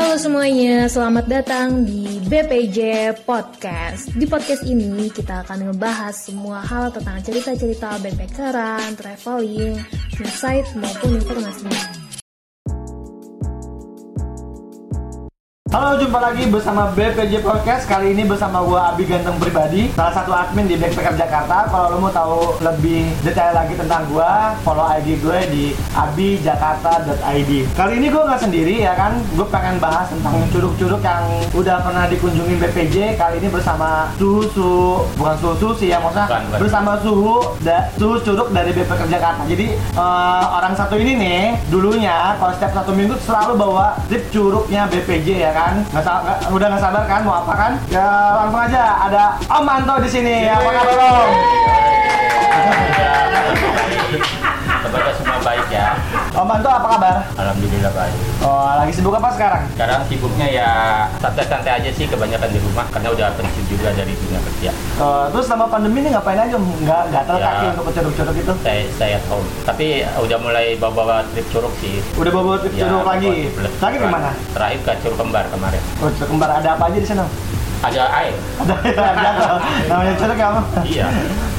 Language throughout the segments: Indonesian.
Halo semuanya, selamat datang di BPJ Podcast. Di podcast ini kita akan ngebahas semua hal tentang cerita-cerita backpackeran, traveling, insight maupun informasi. Halo, jumpa lagi bersama BPJ Podcast. Kali ini bersama gua Abi Ganteng Pribadi, salah satu admin di Backpacker Jakarta. Kalau lo mau tahu lebih detail lagi tentang gua, follow IG gue di abijakarta.id. Kali ini gua nggak sendiri ya kan, gue pengen bahas tentang curug-curug yang udah pernah dikunjungi BPJ. Kali ini bersama suhu, bukan suhu sih ya, maksudnya Bukan, bukan. bersama suhu, da, suhu curug dari Backpacker Jakarta. Jadi eh, orang satu ini nih, dulunya kalau setiap satu minggu selalu bawa trip curugnya BPJ ya kan. Nggak, sa- nggak- udah nggak sabar kan mau apa kan? Ya langsung aja ada Om Manto di sini. Apa kabar Om? Semoga semua baik ya. Om Manto apa kabar? Alhamdulillah baik. Oh lagi sibuk apa sekarang? Sekarang sibuknya ya santai-santai aja sih kebanyakan di rumah karena udah pensiun juga dari dunia kerja. Eh, terus selama pandemi ini ngapain aja? Nggak gatel Ya. kaki untuk ke curug-curug itu? Saya saya home. Tapi udah mulai bawa-bawa trip curug sih. Udah bawa trip Ya, curug bawa lagi? trip Lagi ke mana? Terakhir ke Curug Kembar kemarin. Oh, curug kembar ada apa aja di sana? Ada air. Ada ada namanya ya Om? Iya.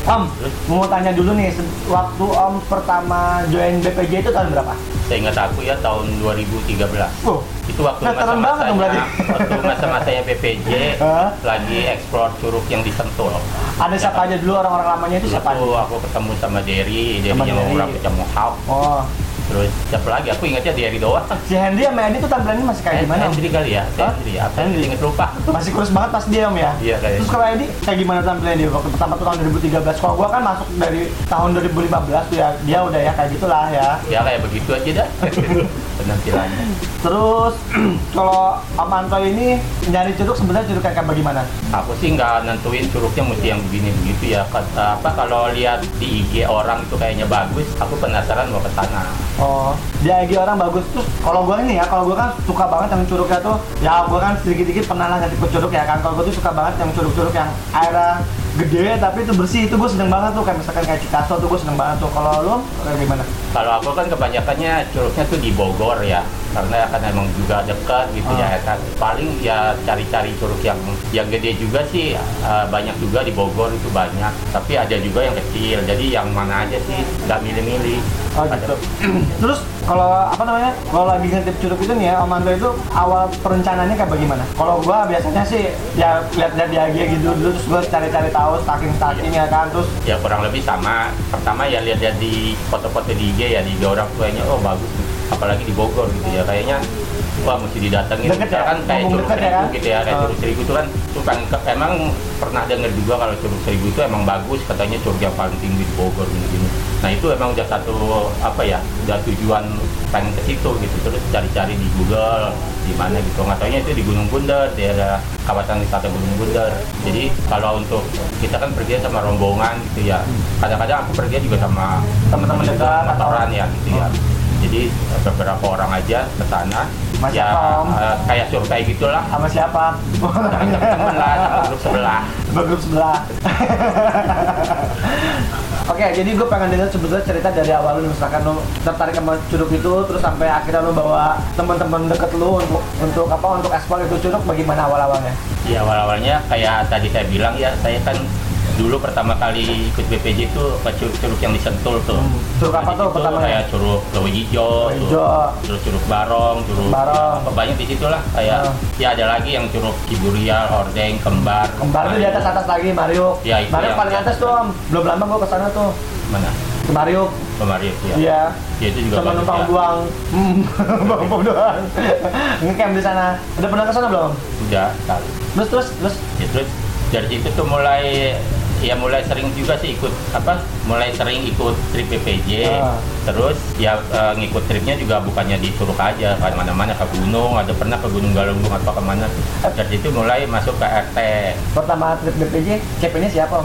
Om, mau tanya dulu nih, waktu Om pertama join BPJ itu tahun berapa? Saya ingat aku ya tahun 2013. Oh, Itu waktu banget dong masa-masanya berarti. waktu masa-masanya BPJ Hah? lagi explore curug yang di Sentul. ada siapa aja dulu orang-orang lamanya itu siapa Itu aja? aku ketemu sama Derry, Derry yang orang pecah mohawk. Oh, Terus siapa lagi? Aku ingatnya Derry doang. si Hendy sama Edi tuh tampilannya masih kayak Eh, gimana? Om? Hendry kali ya? Hendry ya? Apa. Hendry? Ingat lupa. Masih kurus banget pas dia Om ya? Iya, kayaknya. Terus kalau Edi kayak gimana tampilannya dia waktu pertama tuh tahun 2013? Kalau gua kan masuk dari tahun 2015 tuh ya, dia udah ya kayak gitulah ya. Ya kayak begitu aja dah. Penampilannya. Terus kalau Om Anto ini nyari curug sebenarnya curug kayak bagaimana? Aku sih nggak nentuin curugnya mesti yang begini begitu ya. Kata apa kalau lihat di IG orang itu kayaknya bagus, aku penasaran mau ke sana. Oh, di IG orang bagus tuh. Kalau gua ini ya, kalau gua kan suka banget yang curugnya tuh, ya gua kan sedikit-sedikit pernah lah ke curug ya kan. Kalau gua tuh suka banget yang curug-curug yang airnya gede tapi itu bersih itu gua seneng banget tuh kayak misalkan kayak Cikaso tuh gua seneng banget tuh. Kalau lu kayak gimana? Kalau aku kan kebanyakannya curugnya tuh di Bogor ya, karena kan emang juga dekat gitu Ah. ya kan. Paling ya cari-cari curug yang yang gede juga sih eh, banyak juga di Bogor itu banyak. Tapi ada juga yang kecil. Jadi yang mana aja sih nggak milih-milih. Oh gitu. Terus kalau apa namanya? Kalau lagi ngintip curug itu nih ya, Om Anto itu awal perencanaannya kayak bagaimana? Kalau gua biasanya sih ya lihat-lihat di IG gitu dulu terus gua cari-cari tahu stalking-stalking ya kan terus ya kurang lebih sama pertama ya lihat-lihat di foto-foto di IG ya di orang tuanya oh bagus apalagi di Bogor gitu ya kayaknya wah mesti didatengin Deket ya? kan kayak Ngomong curug ya seribu kan? gitu ya kayak Oh. curug seribu itu kan tuh kan ke- emang pernah denger juga kalau curug seribu itu emang bagus katanya curug yang paling tinggi di Bogor gini-gini nah itu emang udah satu apa ya udah tujuan pengen ke situ gitu. Terus cari-cari di Google di mana gitu. Nggak taunya itu di Gunung Bundar daerah kawasan wisata Gunung Bundar jadi kalau untuk kita kan pergi sama rombongan gitu ya. Kadang-kadang aku pergi juga sama Teman-teman dekat, atau- ya gitu ya. Jadi beberapa orang aja ke sana. Mas ya eh, kayak survei gitulah. Sama siapa? temen lah grup sebelah. Bagum sebelah. Oke, jadi gue pengen dengar sebetulnya cerita dari awal lu misalkan lu tertarik sama curug itu terus sampai akhirnya lu bawa teman-teman deket lu untuk untuk apa untuk ekspor itu curug bagaimana awal-awalnya? ya awal-awalnya kayak tadi saya bilang ya saya kan dulu pertama kali ikut BPJ itu ke curug-curug yang disentul tuh Hmm. Curug apa Nah, tuh situ pertamanya? kayak curug Lewi Hijau. Hijau. terus curug Barong, curug Barong. apa banyak di situ lah kayak Ah. ya ada lagi yang curug Kiburial, Hordeng, Kembar. Kembar itu di atas atas lagi Mario. Ya, itu Mario yang- paling atas tuh Om. Belum lama gue ke sana tuh Mana? ke Mario. Kemarin ya. Iya. Ya, itu juga Sama numpang ya. buang, hmm, numpang buang doang. Ngecamp di sana. Udah pernah ke sana belum? Udah kali. Terus terus terus. Ya, terus dari situ tuh mulai ya mulai sering juga sih ikut apa mulai sering ikut trip PPJ Ah. terus ya eh, ngikut tripnya juga bukannya di Curug aja kan mana-mana ke gunung ada pernah ke Gunung Galunggung atau ke mana dari situ mulai masuk ke RT Pertama trip BPJ, CP-nya siapa?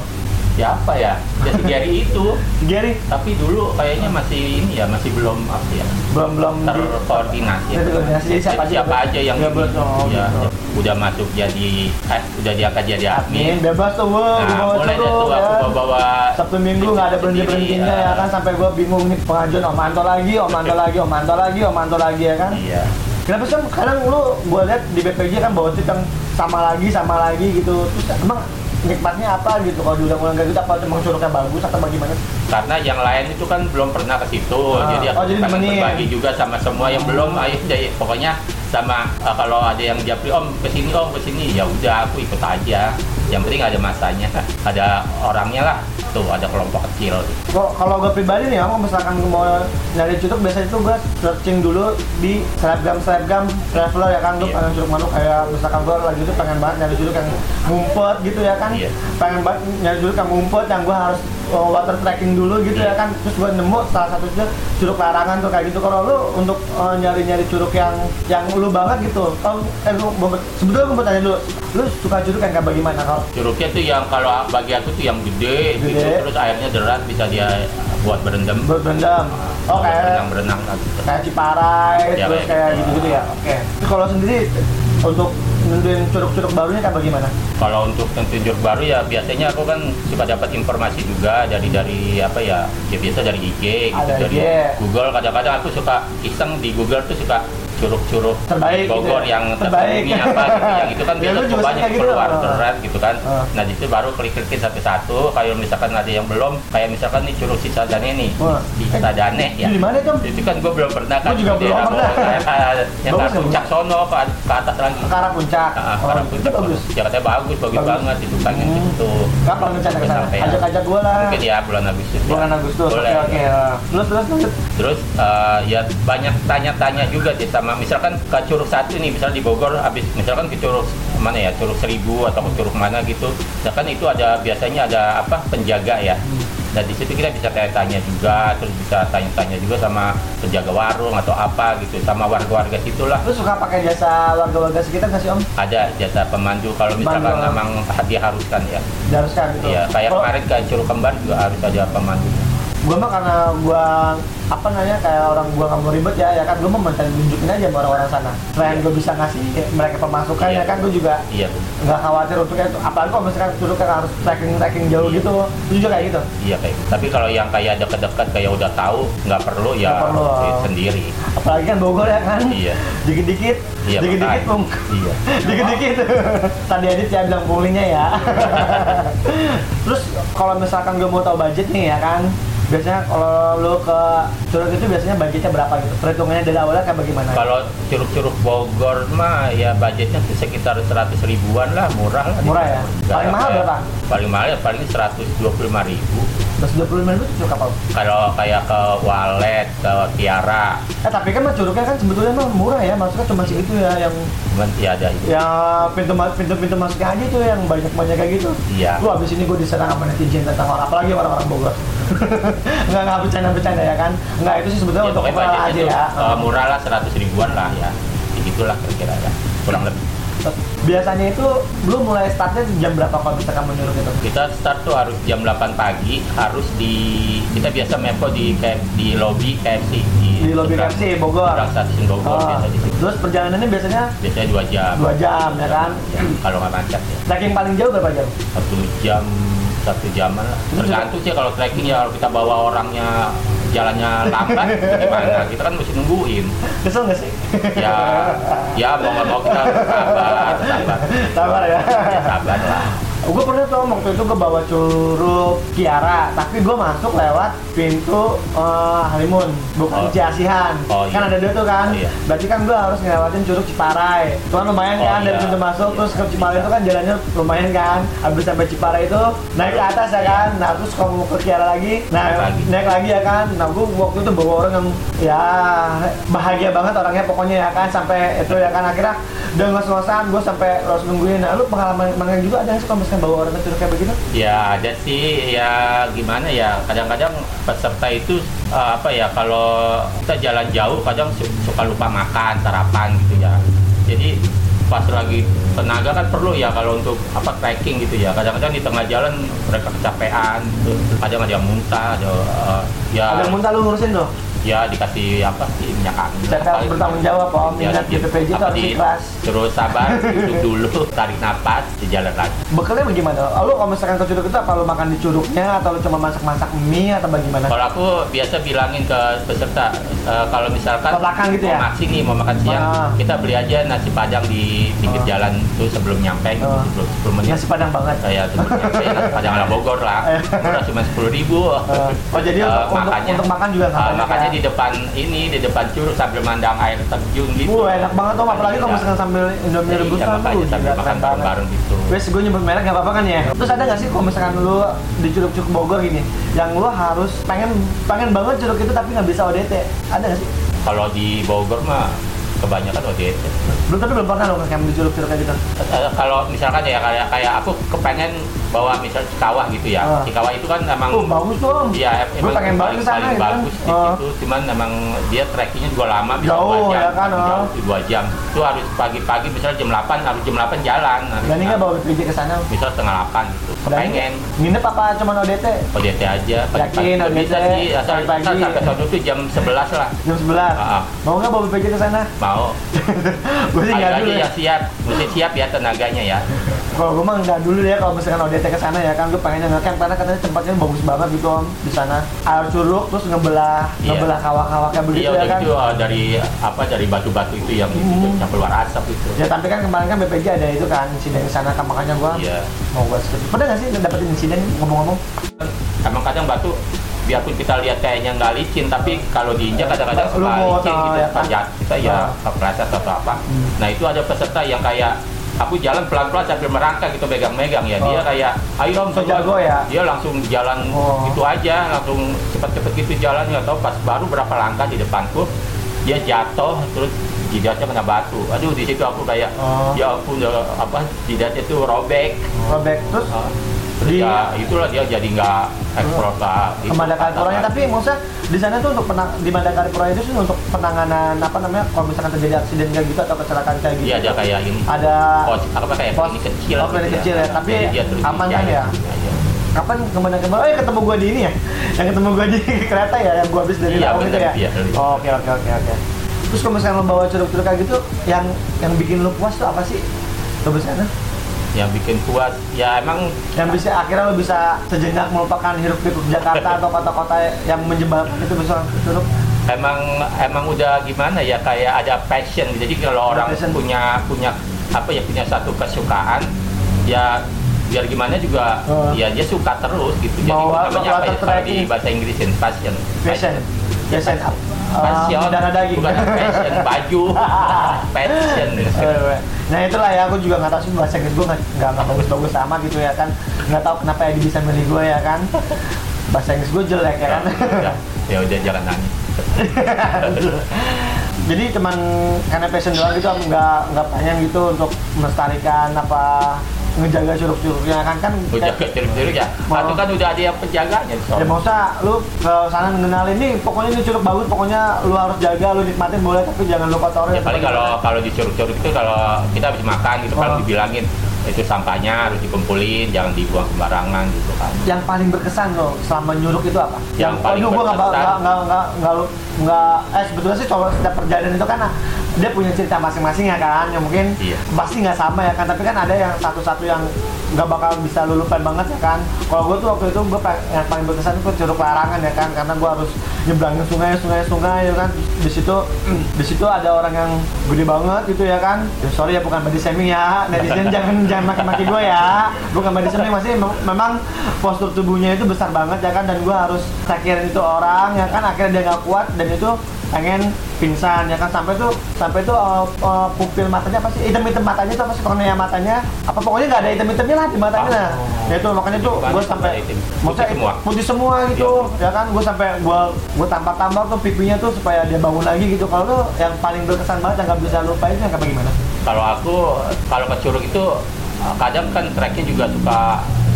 Siapa ya ya si Gary itu Si Gary. tapi dulu kayaknya masih ini ya masih belum apa ya Belum belum di terkoordinasi Terkoordinasi, jadi siapa aja? siapa aja yang Ya, betul. Oh, ya, gitu. udah masuk jadi eh, udah diangkat jadi admin bebas tuh gue Nah, bawa mulai tuh aku ya. bawa bawa Sabtu Minggu nggak ada berhenti berhentinya ya kan sampai gue bingung nih pengajuan Om Anto lagi, Om Anto lagi, Om Anto lagi, Om Anto lagi ya kan. Iya. Kenapa sih kadang lu gua lihat di BPJ kan bawa tweet yang sama lagi sama lagi gitu. Terus emang nikmatnya apa gitu? Kalau diulang-ulang kayak gitu apa emang curugnya bagus atau bagaimana? karena yang lain itu kan belum pernah ke situ. Ah. jadi aku Oh, jadi pengen berbagi juga sama semua yang belum. Ayo jadi pokoknya sama uh, kalau ada yang japri om ke sini om ke sini ya udah aku ikut aja. Yang penting ada masanya ada orangnya lah tuh ada kelompok kecil Kok kalau gue pribadi nih, kalau misalkan gue mau nyari curug biasanya itu gue searching dulu di selebgram selebgram traveler ya kan, gue Iya. pengen curug manuk kayak misalkan gue lagi itu pengen banget nyari curug yang ngumpet gitu ya kan, Iya. pengen banget nyari curug yang ngumpet yang gue harus uh, water trekking dulu gitu ya kan, terus gue nemu salah satu itu curug larangan tuh kayak gitu. Kalau lu untuk uh, nyari-nyari curug yang yang lu banget gitu, kalau eh, lu, sebetulnya gue mau tanya dulu, lu suka curug yang kayak bagaimana kalau curugnya tuh yang kalau bagi aku tuh yang gede, gitu Gede. terus airnya deras bisa dia buat berendam buat berendam? Oh kayak berenang berenang gitu. kayak Ciparai Ya, terus kayak gitu. gitu-gitu ya oke Terus kalau sendiri untuk nentuin curug-curug barunya kayak bagaimana Kalau untuk tentu juruk baru ya biasanya aku kan suka dapat informasi juga dari dari apa ya ya biasa dari IG gitu Ada dari IG. Google kadang-kadang aku suka iseng di Google tuh suka curug-curug Terbaik di Bogor gitu ya? yang Terbaik. terbaik apa gitu yang itu kan Ya, biasa lu juga banyak gitu. keluar Oh. keren gitu kan Oh. nah di situ baru klik-klikin satu-satu kalau misalkan ada yang belum kayak misalkan nih curug Cisadane nih Wah. di Cisadane ya di mana itu itu kan gue belum pernah kan juga di belum pernah. Yang ke ya, puncak sono ke, ke atas lagi ke arah puncak Ah, oh, karena itu puncak bagus ya katanya bagus, bagus, banget itu pengen Hmm. gitu. kapan rencana ke sana ajak-ajak gue lah Mungkin ya bulan Agustus. ya. bulan Agustus oke oke terus terus terus Terus eh, ya banyak tanya-tanya juga sih sama misalkan ke Curug satu nih, misal di Bogor habis misalkan ke Curug mana ya, Curug Seribu atau ke Curug mana gitu. Ya kan itu ada biasanya ada apa penjaga ya. Dan di situ kita bisa tanya-tanya juga, terus bisa tanya-tanya juga sama penjaga warung atau apa gitu, sama warga-warga situlah. lu suka pakai jasa warga-warga sekitar nggak sih om Ada jasa pemandu kalau misalkan Pemandu. memang diharuskan ya. diharuskan gitu Iya, kayak kemarin ke Curug Kembar juga harus ada pemandu. Gue mah karena gue apa namanya kayak orang gue nggak mau ribet ya ya kan gue mau minta nunjukin aja sama orang-orang sana selain gue bisa ngasih mereka pemasukan Iya. ya kan gue juga Iya, nggak khawatir untuk itu apalagi kalau misalkan curug kan harus tracking tracking jauh Iya. gitu juga kayak gitu iya kayak. gitu. Tapi kalau yang kayak dekat-dekat kayak udah tahu, nggak perlu ya Nggak perlu. sendiri. apalagi kan Bogor ya kan Iya. dikit-dikit Iya, dikit-dikit pung Iya. dikit-dikit tadi Adit ya bilang punglinya ya terus kalau misalkan gue mau tahu budget nih ya kan biasanya kalau lu ke curug itu biasanya budgetnya berapa gitu perhitungannya dari awalnya kayak bagaimana Kalau curug-curug Bogor mah ya budgetnya sekitar 100 ribuan lah, murah lah. Murah ya? Paling mahal berapa? Paling mahal ya paling 125 ribu. Terus 25 ribu itu curug apa? Kalau kayak ke Walet, ke Tiara, Eh tapi kan curugnya kan sebetulnya mah murah ya maksudnya cuma segitu ya yang cuman ya ada itu. ya pintu pintu pintu masuknya aja tuh yang banyak banyak kayak gitu Iya. lu abis ini gue diserang sama netizen tentang orang apalagi orang-orang Bogor nggak nggak bercanda bercanda ya kan nggak itu sih sebetulnya Ya, untuk aja ya eh, murah lah 100 ribuan lah ya. Begitulah kira-kira ya. Kurang lebih. Biasanya itu lu mulai startnya jam berapa kalau misalkan menyuruh gitu Kita start tuh harus jam 8 pagi, harus di kita biasa mepo di kayak di lobby KFC di lobby seberang- KFC Bogor stasiun Bogor Oh. biasa di situ. terus perjalanannya biasanya Biasanya dua jam. dua jam ya kan Ya, kalau nggak macet ya. trekking paling jauh berapa jam Satu jam satu jaman lah. Tergantung sih kalau trekking ya kalau kita bawa orangnya jalannya lambat gimana? Kita kan mesti nungguin. kesel nggak sih Ya, ya mau nggak mau kita sabar, sabar. sabar ya Ya, sabar lah. Gue pernah tuh waktu itu gue bawa curug Kiara tapi gue masuk lewat pintu eh, Halimun bukan Oh. Ciasihan Oh, kan iya. ada dua tuh kan. Oh, iya. berarti kan gue harus ngelewatin curug Ciparai. Itu kan lumayan Oh, kan dari iya. pintu masuk terus ke Ciparai itu kan jalannya lumayan kan. Habis sampai Ciparai itu naik ke atas ya kan. Nah terus kalau mau ke Kiara lagi nah Naik lagi. naik lagi ya kan. Nah gue waktu itu bawa orang yang ya bahagia banget orangnya pokoknya ya kan. Sampai itu ya kan. Akhirnya udah ngos-ngosan gue sampai harus nungguin. Nah lu pengalaman pengalaman juga ada sih kalau bawa orang ke kayak begitu Ya ada sih ya gimana ya kadang-kadang peserta itu eh, apa ya kalau kita jalan jauh kadang su- suka lupa makan sarapan gitu ya. Jadi pas lagi tenaga kan perlu ya kalau untuk apa trekking gitu ya. Kadang-kadang di tengah jalan mereka kecapean gitu. Kadang ada yang muntah, ada eh, ya ada yang muntah lu ngurusin tuh ya dikasih apa sih minyak angin. Tapi harus bertanggung jawab, Om. Ya, Ingat, di PPJ harus di- ikhlas. Terus sabar, duduk dulu, tarik nafas, jalan lagi. Bekalnya bagaimana? Lu kalau misalkan ke curug itu apa lu makan di curugnya atau lu cuma masak-masak mie atau bagaimana? Kalau aku biasa bilangin ke peserta, eh, kalau misalkan Ke belakang gitu ya? mau maksi nih, mau makan siang, Ah. kita beli aja nasi padang di pinggir Ah. jalan tuh sebelum nyampe, gitu, Ah. sebelum 10 menit. Nasi padang banget. Saya sebelum nyampe nasi padang ala Bogor lah, Eh. udah cuma sepuluh ribu. Eh, oh, jadi Eh, untuk- untuk- untuk makan juga nggak Ah, banyak makannya ya? Di depan ini, di depan curug sambil mandang air terjun gitu. Wah enak banget tuh, apalagi kalau Iya. misalkan sambil Indomie Iya, rebusan tuh sambil makan bareng-bareng gitu. Wes gue nyebut merek gak apa-apa kan ya? Terus ada gak sih kalau misalkan lu di curug-curug Bogor gini Yang lu harus pengen pengen banget curug itu tapi nggak bisa ODT Ada gak sih? Kalau di Bogor mah kebanyakan ODT. Belum tapi belum pernah lo di curug-curug kayak gitu Eh, kalau misalkan ya kayak kayak aku kepengen bawa misal Cikawah gitu ya. Ah. Cikawah itu kan emang Oh bagus dong Iya, pengen banget paling, paling gitu kan. bagus di Oh. situ. Cuman emang dia trekkingnya juga lama, bisa Jauh, dua jam. ya kan. Jauh tuh dua jam. Itu harus pagi-pagi, misalnya jam 8, harus jam 8 jalan. Harus, Berani nggak bawa BPJ ke sana? Misal setengah 8 gitu. Kepengen. Nginep apa cuma ODT? ODT aja. Pagi-pagi Yakin, juga ODT, bisa sih. Asal, asal sampai sono tuh jam 11 lah. Jam 11 Ah, ah. Mau nggak bawa BPJ ke sana? Mau. gue sih nggak dulu ya ya siap. Mesti siap ya tenaganya ya. Kalau gue mah nggak dulu ya kalau misalkan ODT ke sana ya kan gue pengennya ngecamp karena katanya tempatnya bagus banget gitu om di sana air curug terus ngebelah Iya. ngebelah kawah-kawah kayak begitu Iya, ya udah kan gitu uh, dari apa dari batu-batu itu yang Hmm. yang keluar asap itu. ya tapi kan kemarin kan BPJ ada itu kan insiden di sana kan makanya gue Iya. mau gue skip pernah nggak sih dapetin insiden ngomong-ngomong Emang kadang batu biarpun kita lihat kayaknya nggak licin tapi kalau diinjak kadang-kadang suka licin gitu ya kan? ya, kita ya kepleset atau apa Hmm. nah itu ada peserta yang kayak aku jalan pelan-pelan sambil merangkak gitu megang-megang ya dia Oh. kayak ayo om So coba." jago ya? dia langsung jalan Oh. gitu aja langsung cepet-cepet gitu jalan nggak tahu pas baru berapa langkah di depanku dia jatuh terus jidatnya kena batu. Aduh di situ aku kayak Oh. ya aku udah apa jidatnya tuh robek. Robek terus? Ah. Terus Di- ya itulah dia jadi nggak eksplor ke ke Madakaripuranya tapi maksudnya di sana tuh untuk penang di Madakaripura itu sih untuk penanganan apa namanya kalau misalkan terjadi aksiden kayak gitu atau kecelakaan kayak gitu. Iya ada kayak ini. ada Pos apa kayak Pos- klinik kecil. oh, gitu kecil ya, tapi Jadi dia terus aman kan ya? kapan ke mana ke mana? Oh ya ketemu gua di ini ya. Yang ketemu gua di kereta ya yang gua habis dari Iya, Lampung itu ya? iya. Oh, oke oke oke oke terus kalau misalnya lo bawa curug-curug kayak gitu yang yang bikin lo puas tuh apa sih lo sana Yang bikin puas ya emang yang bisa akhirnya lo bisa sejenak melupakan hirup pikuk Jakarta atau kota-kota yang menjebak itu bisa curug emang emang udah gimana ya kayak ada passion. Jadi kalau orang Passion. punya punya apa ya punya satu kesukaan ya biar gimana juga Oh. ya dia suka terus gitu. Jadi apa, namanya apa ya di bahasa Inggrisin passion. passion passion Passion, uh, darah daging bukan passion, baju, passion. Eh, Nah itulah ya, aku juga nggak tahu sih bahasa Inggris gue nggak nggak nggak bagus-bagus sama gitu ya kan. Nggak tahu kenapa Edi bisa milih gue ya kan. Bahasa Inggris gue jelek ya kan. ya, ya udah jangan nangis. Jadi cuman karena passion doang gitu, nggak nggak pengen gitu untuk melestarikan apa ngejaga curug-curugnya kan kan. udah kecil-kecil ya Mau- kan udah ada yang penjaganya Ya mau usah lu ke sana ngenalin nih, pokoknya ini curug bagus, pokoknya lu harus jaga, lu nikmatin boleh tapi jangan lu kotorin. ya paling kalau kalau di curug-curug itu kalau kita habis makan gitu kan Oh. dibilangin itu sampahnya harus dikumpulin jangan dibuang sembarangan gitu kan yang paling berkesan lo selama nyuruk itu apa? Yang paling waduh, gua nggak berkesan. nggak nggak nggak nggak lu- nggak eh sebetulnya sih kalau setiap perjalanan itu kan dia punya cerita masing-masing ya kan yang mungkin Iya. pasti nggak sama ya kan tapi kan ada yang satu-satu yang nggak bakal bisa lu lupain banget ya kan. Kalau gue tuh waktu itu gue yang paling berkesan itu curug larangan ya kan karena gue harus nyebrangin sungai sungai sungai ya kan. Di situ di situ ada orang yang gede banget gitu ya kan. Ya, sorry ya bukan body shaming ya. Netizen jangan jangan maki-maki gue ya. Bukan body shaming masih mem- memang postur tubuhnya itu besar banget ya kan dan gue harus takirin itu orang ya kan akhirnya dia nggak kuat dan itu pengen pingsan ya kan? Sampai tuh sampai tuh uh, uh, pupil matanya apa sih? Hitam hitam matanya tuh apa sih? Kornea matanya? Apa pokoknya nggak ada hitam hitamnya lah di matanya. Nah. Oh. ya itu makanya tuh gue sampai maksudnya Putih semua. putih semua gitu ya kan? Gue sampai gue gue tambah tambah tuh pipinya tuh supaya dia bangun lagi gitu. Kalau lu yang paling berkesan banget yang nggak bisa lupain itu yang kayak gimana? Kalau aku kalau ke curug itu uh, kadang kan treknya juga suka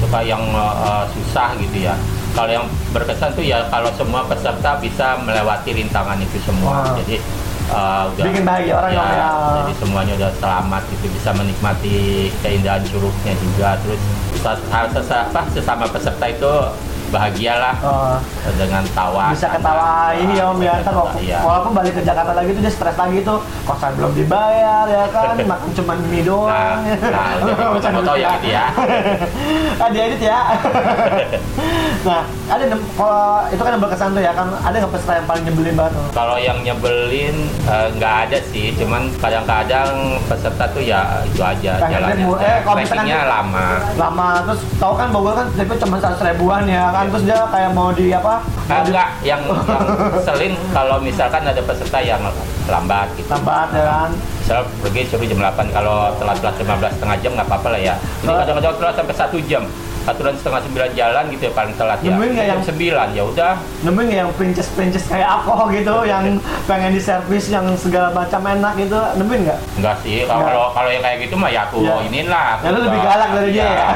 suka yang uh, susah gitu ya kalau yang berkesan tuh ya kalau semua peserta bisa melewati rintangan itu semua Wah. jadi uh, udah Bikin bahagia orang ya, dong, ya. jadi semuanya udah selamat gitu bisa menikmati keindahan curugnya juga terus sesama peserta itu bahagialah Oh, dengan tawa bisa ketawa. Ini ya om ya. Ntar Iya. walaupun balik ke Jakarta lagi tuh dia stres lagi tuh. Kosan belum dibayar ya kan? Makan cuma mie Nah, doang nah, jadi Bercanda foto ya gitu ya. ah diedit ya. Nah ada kalau itu kan yang berkesan tuh ya kan? Ada nggak peserta yang paling nyebelin banget Kalau yang nyebelin eh, nggak ada sih, cuman kadang-kadang peserta tuh ya itu aja jalannya. eh, kalau misalkan- lama. lama. Terus tahu kan Bogor kan itu cuma seratus ribuan ya kan terus dia kayak mau di apa enggak, yang, yang selin kalau misalkan ada peserta yang lambat gitu. lambat ya kan Misal pergi suruh jam 8, kalau telat-telat 15 setengah jam nggak apa-apa lah ya. Ini kadang-kadang telat sampai satu jam. Aturan setengah sembilan jalan gitu ya paling telat ya. Nemuin nggak yang- sembilan ya udah. nemuin nggak yang princess-princess kayak aku gitu yang pengen di servis yang segala macam enak gitu nemuin nggak Enggak sih, kalau kalau yang kayak gitu mah ya aku Ya. iniin lah. aku Ya, lu lebih galak dari dia ya?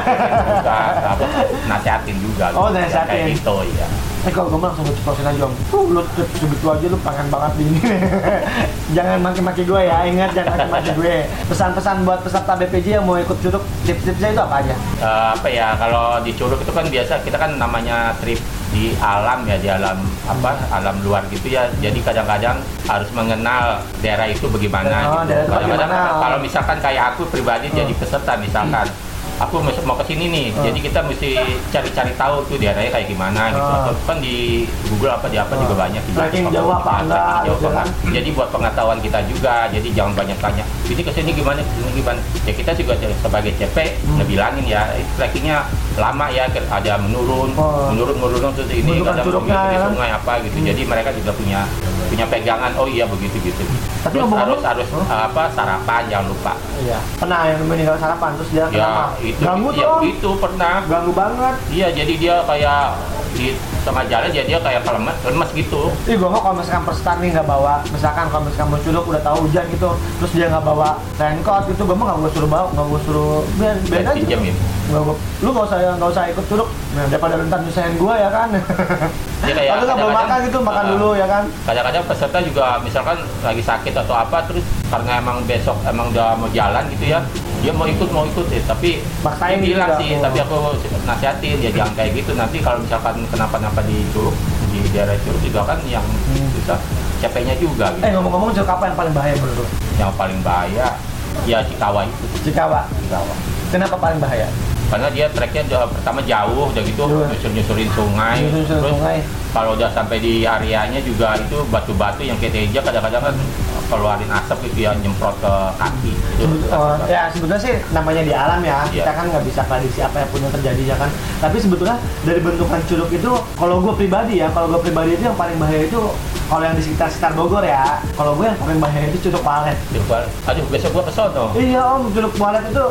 nasihatin juga. Oh, gitu. nasihatin. Kayak gitu ya. Eh kalau gue langsung ceplosin aja om. Tuh lu segitu aja lu pengen banget ini Jangan maki-maki gue ya, ingat jangan maki-maki gue. Pesan-pesan buat peserta BPJ yang mau ikut curug Tips-tipsnya itu apa aja? Eh, apa ya kalau di Curug itu kan biasa kita kan namanya trip di alam ya di alam apa alam luar gitu ya. Jadi kadang-kadang harus mengenal daerah itu bagaimana Oh, gitu. kadang-kadang kalau misalkan kayak aku pribadi Oh. jadi peserta misalkan aku mau ke sini nih jadi kita mesti cari-cari tahu tuh daerahnya kayak gimana gitu Oh. atau kan di Google apa di apa juga banyak di Tracking jauh apa enggak, gitu kan. jadi buat pengetahuan kita juga jadi jangan banyak tanya ini ke sini gimana ke sini gimana ya kita juga sebagai CP Hmm. ngebilangin ya trackingnya lama ya ke- ada menurun Oh. menurun menurun terus ini begitu di ya kan? sungai apa gitu jadi mereka juga punya punya pegangan oh iya begitu gitu. Tapi terus harus harus Huh? apa sarapan jangan lupa. Iya. Pernah yang nemenin kalau sarapan terus dia kenapa? ya itu Ganggu ya, itu pernah. Ganggu banget. Iya jadi dia kayak di tengah jalan jadi dia kayak lemes lemes gitu. Ih gue kalau misalkan peserta nih nggak bawa Misalkan kalau misalkan mau curug udah tahu hujan gitu Terus dia nggak bawa raincoat gitu Gue mah nggak gue suruh bawa Nggak gue suruh Biar, biar aja. pinjemin. Nggak gua- lu nggak usah nggak usah ikut curug nah, daripada rentan nyusahin gua ya kan Dia kayak atau nggak belum makan gitu makan uh, dulu ya kan? kadang-kadang peserta juga misalkan lagi sakit atau apa terus karena emang besok emang udah mau jalan gitu ya dia mau ikut mau ikut ya tapi Maksain dia bilang gitu, sih oh. tapi aku nasihatin ya jangan kayak gitu. Nanti kalau misalkan kenapa-napa di Curug di daerah Curug juga kan yang Hmm. bisa capeknya juga gitu. Eh ngomong-ngomong curug apa yang paling bahaya menurut yang paling bahaya ya Cikawa itu. Cikawa. Cikawa. Kenapa paling bahaya karena dia treknya jauh- pertama jauh udah gitu Jauh. nyusur-nyusurin sungai Nyusur-nyusurin terus sungai. kalau udah sampai di areanya juga itu batu-batu yang kayak teja kadang-kadang kan keluarin asap gitu ya nyemprot ke kaki. Itu Sebet- oh, ya sebetulnya sih namanya di alam ya. Iya. kita kan nggak bisa prediksi apa yang punya terjadi ya kan? Tapi sebetulnya dari bentukan curug itu kalau gue pribadi ya kalau gue pribadi itu yang paling bahaya itu kalau yang di sekitar sekitar Bogor ya. Kalau gue yang paling bahaya itu curug walet. Coba, aduh besok gua kesono iya om curug walet itu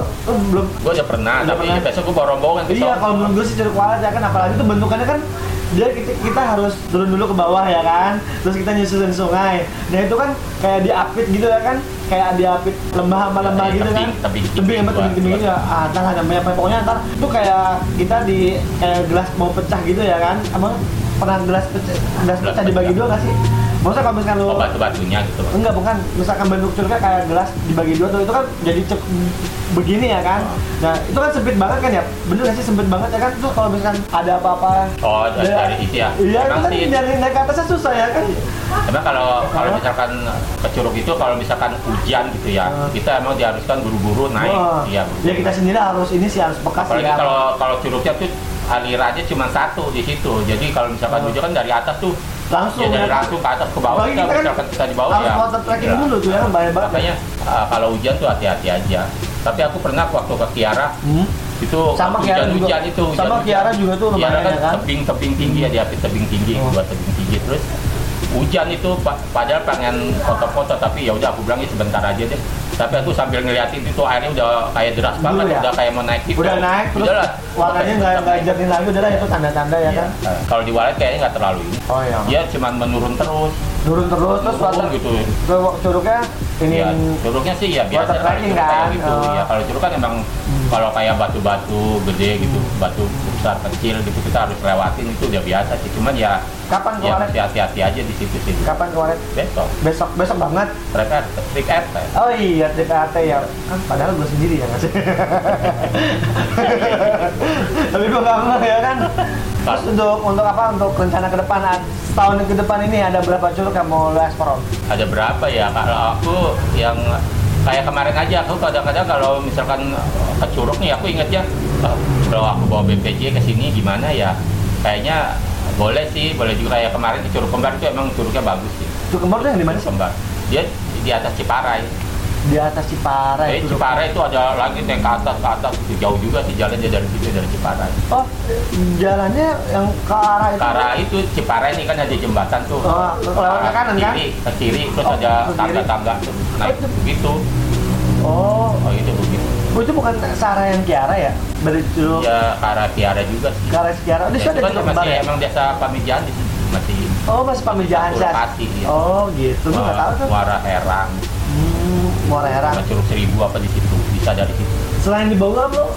belum gua udah pernah Udah tapi pernah. besok gua bawa rombongan Iya, kalau menurut gue sih curug walet ya kan apalagi itu bentukannya kan dia kita, kita harus turun dulu ke bawah ya kan? Terus kita nyusurin sungai. Nah itu kan kayak diapit gitu ya kan? Kayak diapit lembah sama lembah gitu kan? tebing, tebing, tebing sama tebing, tebing tebing buat- gitu ya. Ah entah lah namanya apa pokoknya ntar itu kayak kita di kayak gelas mau pecah gitu ya kan? Emang pernah gelas pecah gelas pecah dibagi dua gak sih maksudnya kalau misalkan lu oh batu-batunya gitu Enggak, bukan. Misalkan bentuk curugnya kayak gelas dibagi dua tuh, itu kan jadi cek begini ya kan. Nah, itu kan sempit banget kan ya? Bener gak sih sempit banget ya kan? Terus kalau misalkan ada apa-apa oh dari, Ya. dari situ ya Iya, itu kan sih dari naik ke atasnya susah ya kan? Emang kalau kalau misalkan ke Curug itu kalau misalkan hujan gitu ya Ah. kita emang diharuskan buru-buru naik Wah. iya buru-buru. Ya kita sendiri harus ini sih harus bekas apalagi ya. kalau kalau curugnya tuh alirannya cuma satu di situ jadi kalau misalkan Oh. hujan kan dari atas tuh langsung ya dari ya. langsung ke atas ke bawah kita, kita kan kita di bawah ya water tracking iya. dulu tuh ya, bahaya banget. makanya uh, kalau hujan tuh hati-hati aja tapi aku pernah waktu ke Kiara Hmm. itu Sama hujan juga. hujan itu hujan, Sama Kiara juga tuh lumayan kan, ya kan? tebing tebing tinggi ya diapit tebing tinggi Oh. buat tebing tinggi terus hujan itu pa- padahal pengen foto-foto tapi ya udah aku bilang "Ih, sebentar aja deh tapi aku sambil ngeliatin itu airnya udah kayak deras banget ya? udah kayak mau naik gitu Udah naik terus Udah lah. warnanya nggak nggak jernih lagi udah lah itu tanda-tanda ya Iya. kan? kalau di walet kayaknya nggak terlalu ini Oh iya. dia cuma menurun terus Turun terus terus Turun water gitu Curugnya ini ya curugnya sih ya biasa kan? gitu Oh. ya kalau curug kan emang kalau kayak batu-batu gede gitu, batu besar kecil gitu kita harus lewatin itu udah biasa sih. Cuman ya Kapan ya kemarin? hati-hati aja di situ sih. Kapan kemarin? Besok Besok besok banget. mereka trik RT. Oh iya, TPAT ya. Kan padahal gue sendiri ya nggak sih. Tapi gue gak mau ya kan. Terus untuk untuk apa? Untuk rencana ke depan ah, setahun ke depan ini ada berapa curug yang mau lo ekspor? Ada berapa ya? Kalau aku yang kayak kemarin aja aku kadang-kadang kalau misalkan ke Curug nih aku ingetnya "Oh, kalau aku bawa BPJ ke sini gimana ya? Kayaknya boleh sih, boleh juga kayak kemarin ke Curug Kembar itu emang curugnya bagus sih. Curug kembar tuh yang di mana sih? Kembar. Dia di atas Ciparai. Di atas Ciparai. Eh, Ciparai itu ada lagi yang ke atas ke atas itu jauh juga sih jalannya dari situ dari Ciparai. Oh, jalannya yang ke arah itu. Ke arah itu Ciparai ini kan ada jembatan tuh. Oh, lewat ke kanan, kan? Kiri, ke kiri terus Oh, ada tangga-tangga tuh. Naik begitu. Oh, Oh itu begitu. oh, itu bukan Sarah yang Kiara ya? Curug Ya ke arah Tiara juga sih. ke arah Kiara. Oh, di Ya, situ itu ada kan masih ya? emang biasa pamijahan di situ masih Oh, masih pamijahan lokasi, iya. Oh, gitu. Gue nggak tahu tuh. Muara Herang, Hmm, Muara Herang. Curug Seribu apa di situ bisa dari situ. Selain di Bogor lo,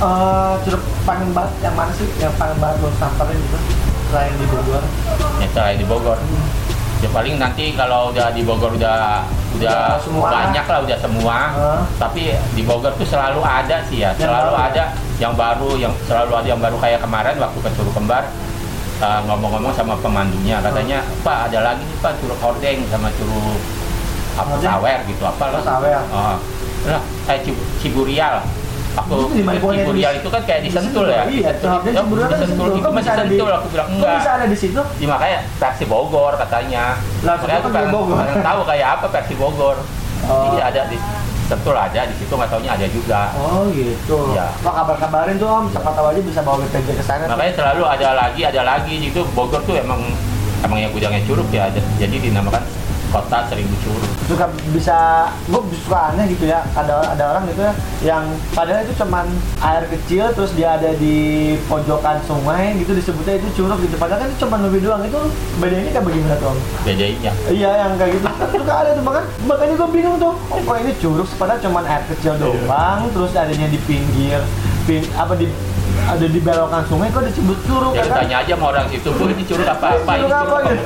eh curug paling banget yang mana sih yang paling banget lo samperin gitu? Selain di Bogor. Ya selain di Bogor. Ya paling nanti kalau udah di Bogor udah udah semua. banyak lah udah semua. Heeh. Tapi di Bogor tuh selalu ada sih ya, Yang selalu baru. ada yang baru, yang selalu ada yang baru kayak kemarin waktu ke Curug Kembar. eh, ngomong-ngomong sama pemandunya katanya Pak ada lagi nih Pak curug hordeng sama curug apa sawer gitu apa lah sawer. Oh. lah kayak Cib- Ciburial aku Itu Ciburial itu kan kayak di Sentul ya Iya, itu Ya, Ciburial kan Sentul Sentul. itu Kok masih Sentul aku bilang enggak bisa ada di situ? Ya, makanya versi Bogor katanya. Lah, Sentul kan pengen, tahu kayak apa versi Bogor. Oh. Iya ada di Sentul ada di situ nggak taunya ada juga. Oh gitu. Iya. Wah kabar-kabarin tuh om, siapa tahu aja bisa bawa BPJ ke sana. tuh. Makanya selalu ada lagi ada lagi gitu Bogor tuh emang emang yang gudangnya curug ya jadi dinamakan kota seribu curug. suka bisa gue suka aneh gitu ya ada ada orang gitu ya yang padahal itu cuman air kecil terus dia ada di pojokan sungai gitu disebutnya itu curug gitu padahal kan itu cuman lebih doang itu bedanya kayak bagaimana tuh Om? Bedanya. iya yang kayak gitu suka ada tuh bahkan makanya gue bingung tuh oh kok ini curug padahal cuman air kecil doang terus adanya di pinggir pin apa di ada di belokan sungai kok disebut curug Ya kan? tanya aja sama orang situ, bu ini curug apa apa ini Curug apa gitu?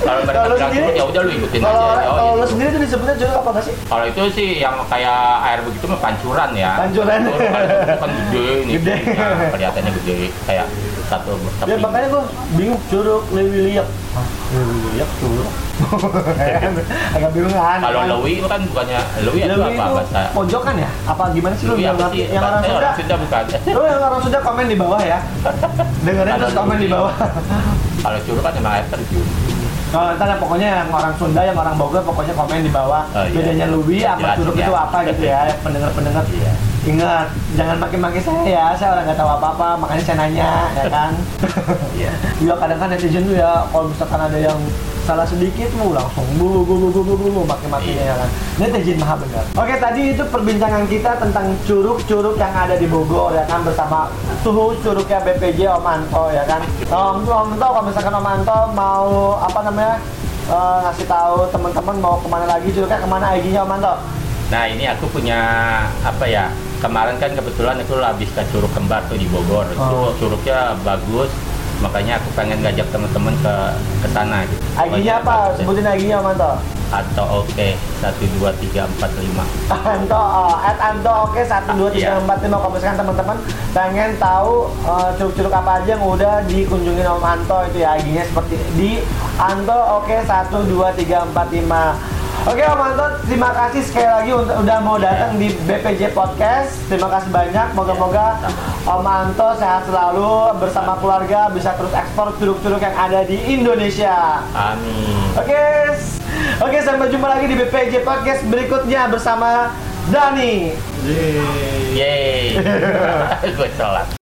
Kalau mereka bilang curug ya udah lu ikutin kalau aja. Oh, kalau iya. lo sendiri tuh disebutnya curug apa sih Kalau itu sih yang kayak air begitu mah pancuran ya. Pancuran. Itu kan gede ini. Gede. Ya, kelihatannya gede kayak satu tepi. Ya makanya gue bingung curug lewi liap. Lewi liap curug. Agak bingung kan. Kalau lewi itu kan bukannya lewi itu apa bahasa? pojokan ya? Apa gimana sih lu yang apa sih? Yang orang Sunda? orang Sunda bukan. Lu yang orang Sunda komen di bawah ya. Dengerin terus komen di bawah. Kalau curug kan emang air terjun. Kalau ntar ya, pokoknya yang orang Sunda, yang orang Bogor pokoknya komen di bawah. Oh, iya. Bedanya Lewi sama Jelasin curug ya. itu apa gitu ya, pendengar-pendengar. Iya. Ingat, jangan maki-maki saya ya, saya orang nggak tahu apa-apa, makanya saya nanya, ya kan? Iya. Iya kadang kan netizen tuh ya kalau misalkan ada yang salah sedikit mau langsung bu bu bu bu bu bu bu maki makinya Iya. ya kan netizen maha benar oke tadi itu perbincangan kita tentang curug-curug yang ada di Bogor ya kan bersama suhu curugnya BPJ Om Anto ya kan Om Om Anto kalau misalkan Om Anto mau apa namanya eh, ngasih tahu teman-teman mau ke mana lagi curugnya ke mana IG-nya Om Anto Nah ini aku punya apa ya kemarin kan kebetulan aku habis ke Curug Kembar tuh di Bogor. Oh. Itu curugnya bagus, makanya aku pengen ngajak teman-teman ke ke sana gitu. Apa Bagus sebutin IG-nya Om Anto Atau oke satu dua tiga empat lima. Anto, oh, at Anto oke satu dua tiga empat lima kalau misalkan teman-teman pengen tahu eh, curug-curug apa aja yang udah dikunjungin Om Anto itu ya IG-nya seperti di Anto oke satu dua tiga empat lima. Oke Om Anto, terima kasih sekali lagi untuk udah mau datang di BPJ Podcast. Terima kasih banyak. Moga-moga Om Anto sehat selalu bersama keluarga bisa terus ekspor curug-curug yang ada di Indonesia. Amin. Oke, oke sampai jumpa lagi di BPJ Podcast berikutnya bersama Dani. Yeay. Gue sholat.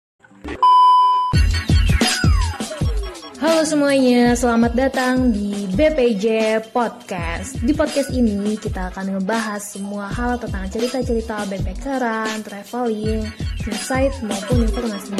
Halo semuanya, selamat datang di BPJ Podcast. Di podcast ini kita akan ngebahas semua hal tentang cerita-cerita backpackeran, traveling, insight maupun informasi.